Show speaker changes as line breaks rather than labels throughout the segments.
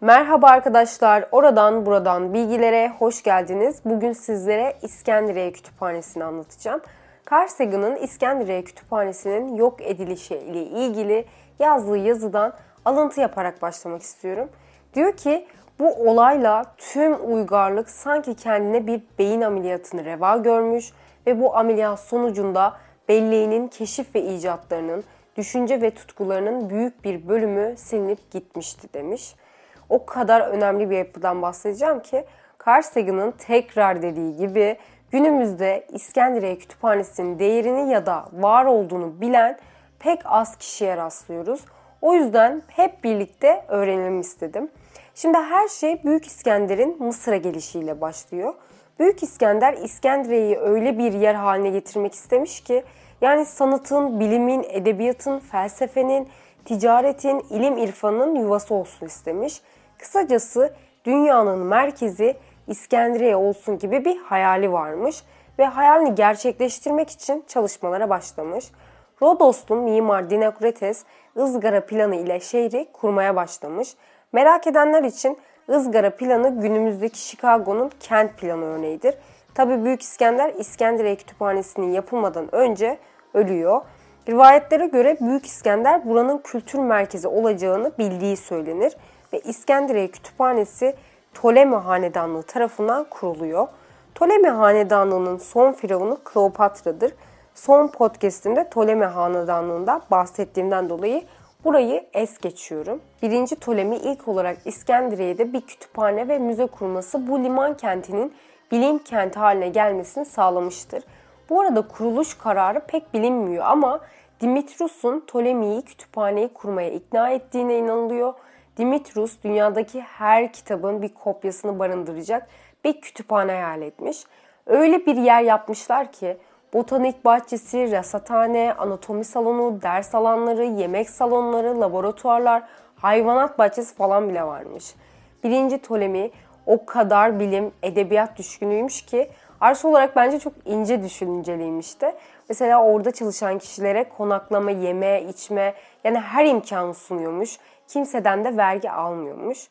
Merhaba arkadaşlar, oradan buradan bilgilere hoş geldiniz. Bugün sizlere İskenderiye Kütüphanesi'ni anlatacağım. Carl Sagan'ın İskenderiye Kütüphanesi'nin yok edilişi ile ilgili yazdığı yazıdan alıntı yaparak başlamak istiyorum. Diyor ki bu olayla tüm uygarlık sanki kendine bir beyin ameliyatını reva görmüş ve bu ameliyat sonucunda belleğinin keşif ve icatlarının, düşünce ve tutkularının büyük bir bölümü silinip gitmişti demiş. O kadar önemli bir yapıdan bahsedeceğim ki Carl Sagan'ın tekrar dediği gibi günümüzde İskenderiye Kütüphanesi'nin değerini ya da var olduğunu bilen pek az kişiye rastlıyoruz. O yüzden hep birlikte öğrenelim istedim. Şimdi her şey Büyük İskender'in Mısır'a gelişiyle başlıyor. Büyük İskender İskenderiye'yi öyle bir yer haline getirmek istemiş ki yani sanatın, bilimin, edebiyatın, felsefenin, ticaretin, ilim irfanın yuvası olsun istemiş. Kısacası dünyanın merkezi İskenderiye olsun gibi bir hayali varmış ve hayalini gerçekleştirmek için çalışmalara başlamış. Rodoslu mimar Dinokrites ızgara planı ile şehri kurmaya başlamış. Merak edenler için ızgara planı günümüzdeki Chicago'nun kent planı örneğidir. Tabi Büyük İskender İskenderiye Kütüphanesi'nin yapılmadan önce ölüyor. Rivayetlere göre Büyük İskender buranın kültür merkezi olacağını bildiği söylenir ve İskenderiye Kütüphanesi Ptolemy Hanedanlığı tarafından kuruluyor. Ptolemy Hanedanlığı'nın son firavunu Kleopatra'dır. Son podcastimde Ptolemy Hanedanlığı'nda bahsettiğimden dolayı burayı es geçiyorum. Birinci Ptolemy ilk olarak İskenderiye'de bir kütüphane ve müze kurması bu liman kentinin bilim kenti haline gelmesini sağlamıştır. Bu arada kuruluş kararı pek bilinmiyor ama Dimitrius'un Ptolemy'yi kütüphaneyi kurmaya ikna ettiğine inanılıyor. Dimitrius dünyadaki her kitabın bir kopyasını barındıracak bir kütüphane hayal etmiş. Öyle bir yer yapmışlar ki botanik bahçesi, rasathane, anatomi salonu, ders alanları, yemek salonları, laboratuvarlar, hayvanat bahçesi falan bile varmış. Birinci Ptolemy o kadar bilim, edebiyat düşkünüymüş ki arş olarak bence çok ince düşünceliymişti. Mesela orada çalışan kişilere konaklama, yeme, içme yani her imkanı sunuyormuş. Kimseden de vergi almıyormuş.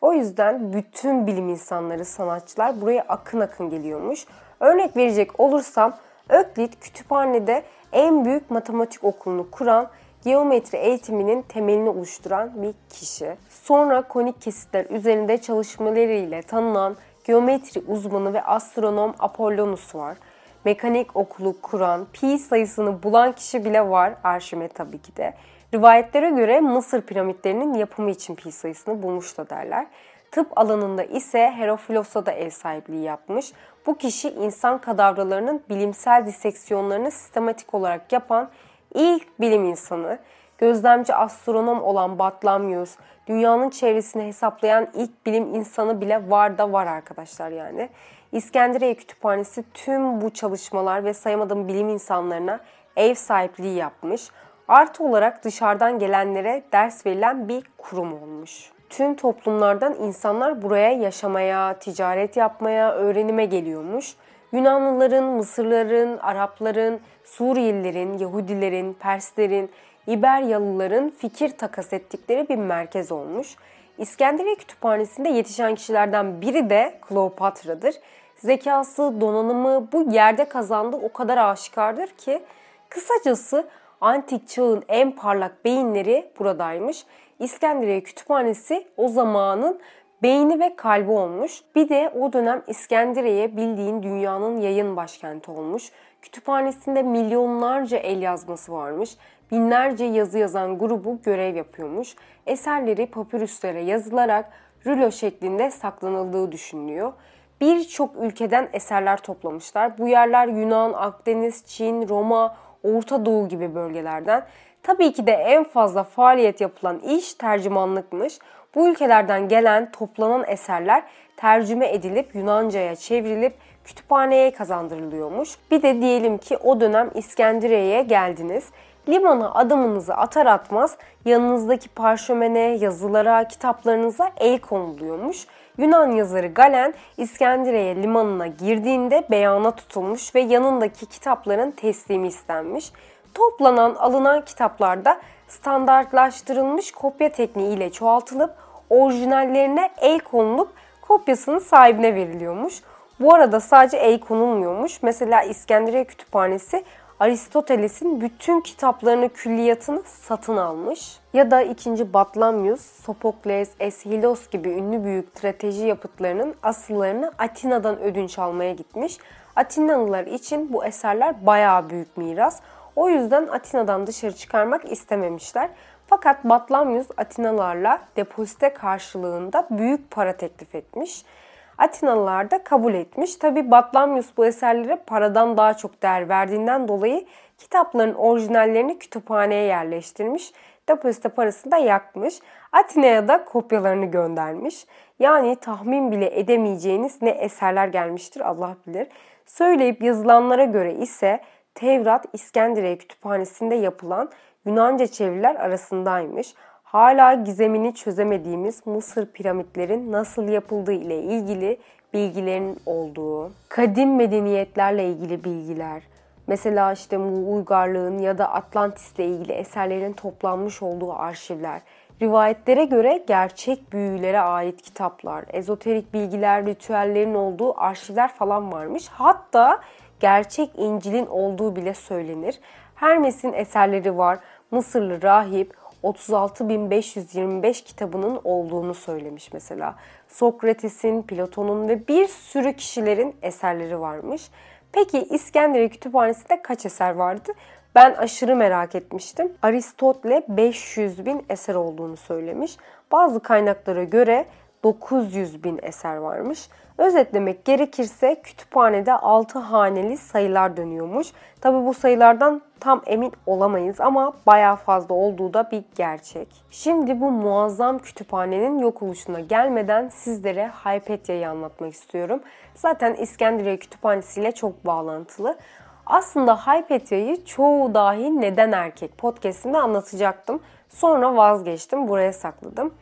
O yüzden bütün bilim insanları, sanatçılar buraya akın akın geliyormuş. Örnek verecek olursam Öklit kütüphanede en büyük matematik okulunu kuran, geometri eğitiminin temelini oluşturan bir kişi. Sonra konik kesitler üzerinde çalışmalarıyla tanınan geometri uzmanı ve astronom Apollonus var. Mekanik okulu kuran, pi sayısını bulan kişi bile var Arşimet tabii ki de. Rivayetlere göre Mısır piramitlerinin yapımı için pi sayısını bulmuş da derler. Tıp alanında ise Herophilos'a da ev sahipliği yapmış. Bu kişi insan kadavralarının bilimsel diseksiyonlarını sistematik olarak yapan ilk bilim insanı. Gözlemci astronom olan Batlamyus, dünyanın çevresini hesaplayan ilk bilim insanı bile var da var arkadaşlar yani. İskenderiye Kütüphanesi tüm bu çalışmalar ve sayamadığım bilim insanlarına ev sahipliği yapmış. Artı olarak dışarıdan gelenlere ders verilen bir kurum olmuş. Tüm toplumlardan insanlar buraya yaşamaya, ticaret yapmaya, öğrenime geliyormuş. Yunanlıların, Mısırların, Arapların, Suriyelilerin, Yahudilerin, Perslerin, İberyalıların fikir takas ettikleri bir merkez olmuş. İskenderiye Kütüphanesi'nde yetişen kişilerden biri de Kleopatra'dır. Zekası, donanımı bu yerde kazandığı o kadar aşikardır ki kısacası antik çağın en parlak beyinleri buradaymış. İskenderiye Kütüphanesi o zamanın beyni ve kalbi olmuş. Bir de o dönem İskenderiye bildiğin dünyanın yayın başkenti olmuş. Kütüphanesinde milyonlarca el yazması varmış. Binlerce yazı yazan grubu görev yapıyormuş. Eserleri papürüslere yazılarak rulo şeklinde saklanıldığı düşünülüyor. Birçok ülkeden eserler toplamışlar. Bu yerler Yunan, Akdeniz, Çin, Roma, Orta Doğu gibi bölgelerden. Tabii ki de en fazla faaliyet yapılan iş tercümanlıkmış. Bu ülkelerden gelen toplanan eserler tercüme edilip Yunanca'ya çevrilip kütüphaneye kazandırılıyormuş. Bir de diyelim ki o dönem İskenderiye'ye geldiniz. Limana adımınızı atar atmaz yanınızdaki parşömene, yazılara, kitaplarınıza el konuluyormuş. Yunan yazarı Galen İskenderiye limanına girdiğinde beyana tutulmuş ve yanındaki kitapların teslimi istenmiş. Toplanan, alınan kitaplarda standartlaştırılmış kopya tekniği ile çoğaltılıp orijinallerine el konulup kopyasının sahibine veriliyormuş. Bu arada sadece el konulmuyormuş. Mesela İskenderiye Kütüphanesi Aristoteles'in bütün kitaplarını, külliyatını satın almış. Ya da 2. Batlamyus, Sopokles, Eshilos gibi ünlü büyük strateji yapıtlarının asıllarını Atina'dan ödünç almaya gitmiş. Atinalılar için bu eserler bayağı büyük miras. O yüzden Atina'dan dışarı çıkarmak istememişler. Fakat Batlamyus Atinalılarla depozite karşılığında büyük para teklif etmiş. Atinalılar da kabul etmiş. Tabi Batlamyus bu eserlere paradan daha çok değer verdiğinden dolayı kitapların orijinallerini kütüphaneye yerleştirmiş. Depozite parasını da yakmış. Atina'ya da kopyalarını göndermiş. Yani tahmin bile edemeyeceğiniz ne eserler gelmiştir Allah bilir. Söyleyip yazılanlara göre ise Tevrat İskenderiye Kütüphanesi'nde yapılan Yunanca çeviriler arasındaymış hala gizemini çözemediğimiz Mısır piramitlerin nasıl yapıldığı ile ilgili bilgilerin olduğu, kadim medeniyetlerle ilgili bilgiler, mesela işte Mu Uygarlığın ya da Atlantis'le ilgili eserlerin toplanmış olduğu arşivler, rivayetlere göre gerçek büyülere ait kitaplar, ezoterik bilgiler, ritüellerin olduğu arşivler falan varmış. Hatta gerçek İncil'in olduğu bile söylenir. Hermes'in eserleri var. Mısırlı rahip 36.525 kitabının olduğunu söylemiş mesela. Sokrates'in, Platon'un ve bir sürü kişilerin eserleri varmış. Peki İskenderiye Kütüphanesi'nde kaç eser vardı? Ben aşırı merak etmiştim. Aristotle 500 bin eser olduğunu söylemiş. Bazı kaynaklara göre 900 bin eser varmış. Özetlemek gerekirse kütüphanede 6 haneli sayılar dönüyormuş. Tabi bu sayılardan tam emin olamayız ama baya fazla olduğu da bir gerçek. Şimdi bu muazzam kütüphanenin yok oluşuna gelmeden sizlere Hypatia'yı anlatmak istiyorum. Zaten İskenderiye Kütüphanesi ile çok bağlantılı. Aslında Hypatia'yı çoğu dahi neden erkek podcastinde anlatacaktım. Sonra vazgeçtim, buraya sakladım.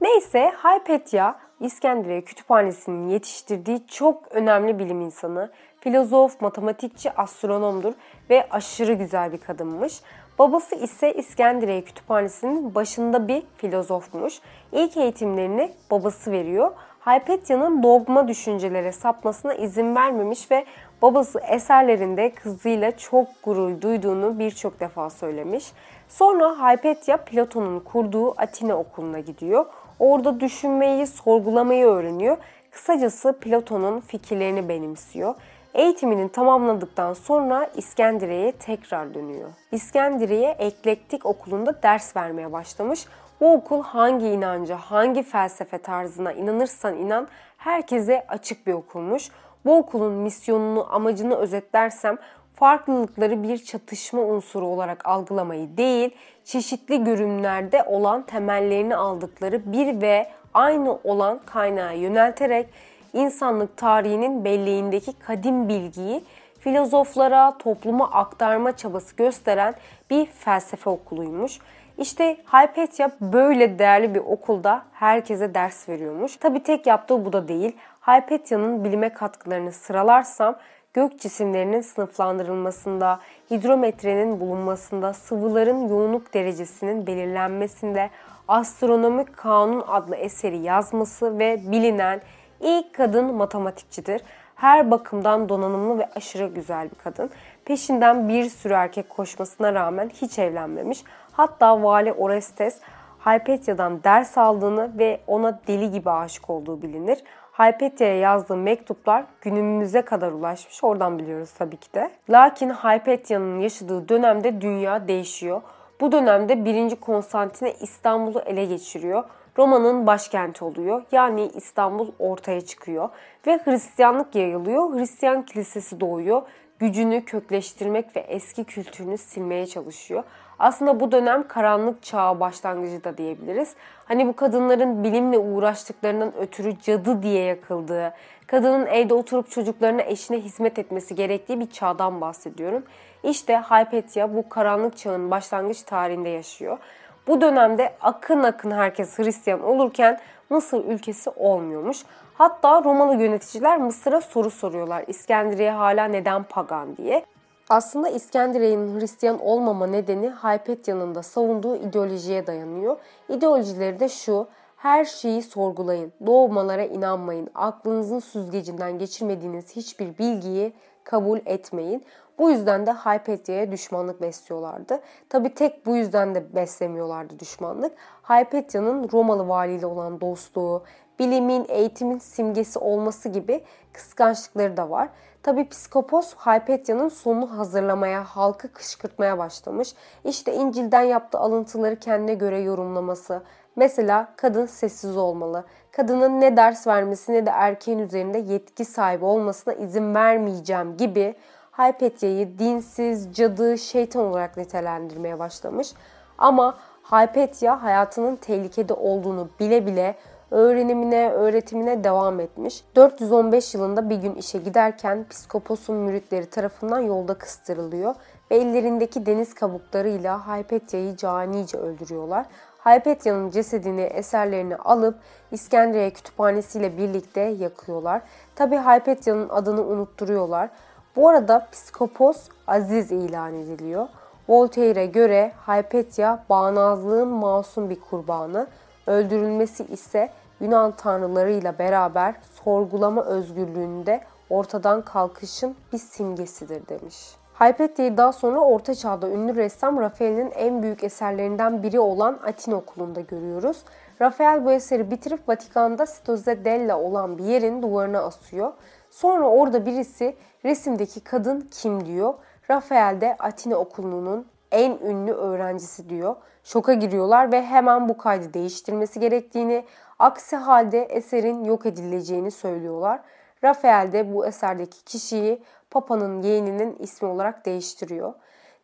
Neyse Hypatia İskenderiye Kütüphanesi'nin yetiştirdiği çok önemli bilim insanı, filozof, matematikçi, astronomdur ve aşırı güzel bir kadınmış. Babası ise İskenderiye Kütüphanesi'nin başında bir filozofmuş. İlk eğitimlerini babası veriyor. Hypatia'nın dogma düşüncelere sapmasına izin vermemiş ve babası eserlerinde kızıyla çok gurur duyduğunu birçok defa söylemiş. Sonra Hypatia Platon'un kurduğu Atina okuluna gidiyor. Orada düşünmeyi, sorgulamayı öğreniyor. Kısacası Platon'un fikirlerini benimsiyor. Eğitimini tamamladıktan sonra İskenderiye'ye tekrar dönüyor. İskenderiye Eklektik Okulu'nda ders vermeye başlamış. Bu okul hangi inanca, hangi felsefe tarzına inanırsan inan herkese açık bir okulmuş. Bu okulun misyonunu, amacını özetlersem farklılıkları bir çatışma unsuru olarak algılamayı değil, çeşitli görünümlerde olan temellerini aldıkları bir ve aynı olan kaynağa yönelterek insanlık tarihinin belleğindeki kadim bilgiyi filozoflara, topluma aktarma çabası gösteren bir felsefe okuluymuş. İşte Hypatia böyle değerli bir okulda herkese ders veriyormuş. Tabi tek yaptığı bu da değil. Hypatia'nın bilime katkılarını sıralarsam gök cisimlerinin sınıflandırılmasında, hidrometrenin bulunmasında, sıvıların yoğunluk derecesinin belirlenmesinde, Astronomik Kanun adlı eseri yazması ve bilinen ilk kadın matematikçidir. Her bakımdan donanımlı ve aşırı güzel bir kadın. Peşinden bir sürü erkek koşmasına rağmen hiç evlenmemiş. Hatta Vali Orestes Hypatia'dan ders aldığını ve ona deli gibi aşık olduğu bilinir. Hypatia'ya yazdığı mektuplar günümüze kadar ulaşmış. Oradan biliyoruz tabii ki de. Lakin Hypatia'nın yaşadığı dönemde dünya değişiyor. Bu dönemde 1. Konstantine İstanbul'u ele geçiriyor. Roma'nın başkenti oluyor. Yani İstanbul ortaya çıkıyor ve Hristiyanlık yayılıyor. Hristiyan kilisesi doğuyor. Gücünü kökleştirmek ve eski kültürünü silmeye çalışıyor. Aslında bu dönem karanlık çağı başlangıcı da diyebiliriz. Hani bu kadınların bilimle uğraştıklarından ötürü cadı diye yakıldığı, kadının evde oturup çocuklarına eşine hizmet etmesi gerektiği bir çağdan bahsediyorum. İşte Hypatia bu karanlık çağın başlangıç tarihinde yaşıyor. Bu dönemde akın akın herkes Hristiyan olurken Mısır ülkesi olmuyormuş. Hatta Romalı yöneticiler Mısır'a soru soruyorlar. İskenderiye hala neden pagan diye. Aslında İskenderiye'nin Hristiyan olmama nedeni Hypatia'nın da savunduğu ideolojiye dayanıyor. İdeolojileri de şu, Her şeyi sorgulayın. Doğmalara inanmayın. Aklınızın süzgecinden geçirmediğiniz hiçbir bilgiyi kabul etmeyin. Bu yüzden de Hypatia'ya düşmanlık besliyorlardı. Tabi tek bu yüzden de beslemiyorlardı düşmanlık. Hypatia'nın Romalı valiyle olan dostluğu, bilimin, eğitimin simgesi olması gibi kıskançlıkları da var. Tabi psikopos Hypatia'nın sonunu hazırlamaya, halkı kışkırtmaya başlamış. İşte İncil'den yaptığı alıntıları kendine göre yorumlaması. Mesela kadın sessiz olmalı. Kadının ne ders vermesi ne de erkeğin üzerinde yetki sahibi olmasına izin vermeyeceğim gibi Hypatia'yı dinsiz, cadı, şeytan olarak nitelendirmeye başlamış. Ama Hypatia hayatının tehlikede olduğunu bile bile öğrenimine, öğretimine devam etmiş. 415 yılında bir gün işe giderken psikoposun müritleri tarafından yolda kıstırılıyor ve ellerindeki deniz kabuklarıyla Hypatia'yı canice öldürüyorlar. Hypatia'nın cesedini, eserlerini alıp İskenderiye kütüphanesiyle birlikte yakıyorlar. Tabi Hypatia'nın adını unutturuyorlar. Bu arada psikopos aziz ilan ediliyor. Voltaire'e göre Hypatia bağnazlığın masum bir kurbanı, öldürülmesi ise Yunan tanrılarıyla beraber sorgulama özgürlüğünde ortadan kalkışın bir simgesidir demiş. Hypatia'yı daha sonra Orta Çağ'da ünlü ressam Rafael'in en büyük eserlerinden biri olan Atina Okulu'nda görüyoruz. Rafael bu eseri bitirip Vatikan'da Stoze della olan bir yerin duvarına asıyor. Sonra orada birisi resimdeki kadın kim diyor. Rafael de Atina Okulu'nun en ünlü öğrencisi diyor. Şoka giriyorlar ve hemen bu kaydı değiştirmesi gerektiğini, aksi halde eserin yok edileceğini söylüyorlar. Rafael de bu eserdeki kişiyi Papa'nın yeğeninin ismi olarak değiştiriyor.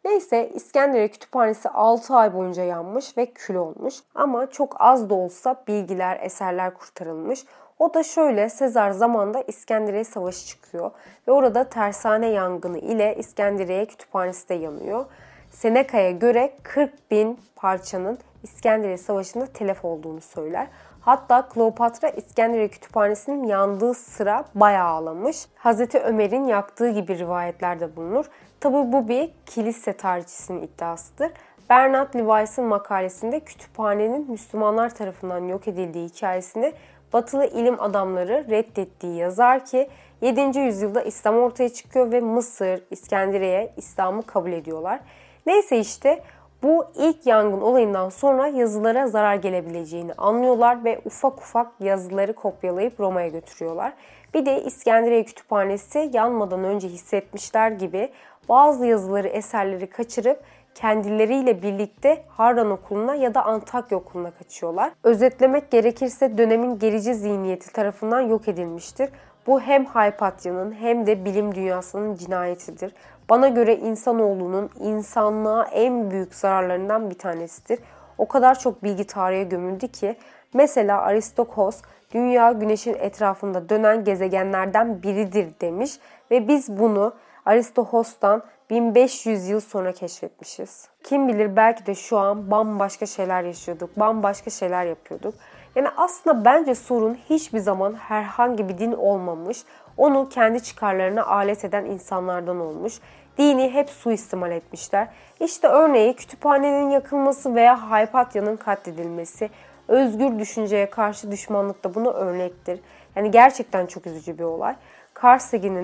Neyse İskenderiye Kütüphanesi 6 ay boyunca yanmış ve kül olmuş. Ama çok az da olsa bilgiler, eserler kurtarılmış. O da şöyle Sezar zamanında İskenderiye Savaşı çıkıyor ve orada tersane yangını ile İskenderiye Kütüphanesi de yanıyor. Seneca'ya göre 40 bin parçanın İskenderiye Savaşı'nda telef olduğunu söyler. Hatta Kleopatra İskenderiye Kütüphanesi'nin yandığı sıra bayağı ağlamış. Hazreti Ömer'in yaktığı gibi rivayetlerde bulunur. Tabi bu bir kilise tarihçisinin iddiasıdır. Bernard Lewis'ın makalesinde kütüphanenin Müslümanlar tarafından yok edildiği hikayesini batılı ilim adamları reddettiği yazar ki 7. yüzyılda İslam ortaya çıkıyor ve Mısır, İskenderiye İslam'ı kabul ediyorlar. Neyse işte bu ilk yangın olayından sonra yazılara zarar gelebileceğini anlıyorlar ve ufak ufak yazıları kopyalayıp Roma'ya götürüyorlar. Bir de İskenderiye Kütüphanesi yanmadan önce hissetmişler gibi bazı yazıları, eserleri kaçırıp kendileriyle birlikte Harran Okulu'na ya da Antakya Okulu'na kaçıyorlar. Özetlemek gerekirse dönemin gerici zihniyeti tarafından yok edilmiştir. Bu hem Haypatya'nın hem de bilim dünyasının cinayetidir. Bana göre insanoğlunun insanlığa en büyük zararlarından bir tanesidir. O kadar çok bilgi tarihe gömüldü ki mesela Aristokos dünya güneşin etrafında dönen gezegenlerden biridir demiş ve biz bunu Aristohos'tan 1500 yıl sonra keşfetmişiz. Kim bilir belki de şu an bambaşka şeyler yaşıyorduk, bambaşka şeyler yapıyorduk. Yani aslında bence sorun hiçbir zaman herhangi bir din olmamış. Onu kendi çıkarlarına alet eden insanlardan olmuş. Dini hep suistimal etmişler. İşte örneği kütüphanenin yakılması veya Haypatya'nın katledilmesi. Özgür düşünceye karşı düşmanlık da buna örnektir. Yani gerçekten çok üzücü bir olay. Carl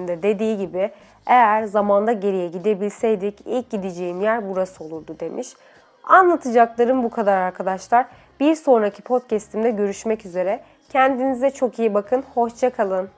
de dediği gibi eğer zamanda geriye gidebilseydik ilk gideceğim yer burası olurdu demiş. Anlatacaklarım bu kadar arkadaşlar. Bir sonraki podcastimde görüşmek üzere. Kendinize çok iyi bakın. Hoşçakalın.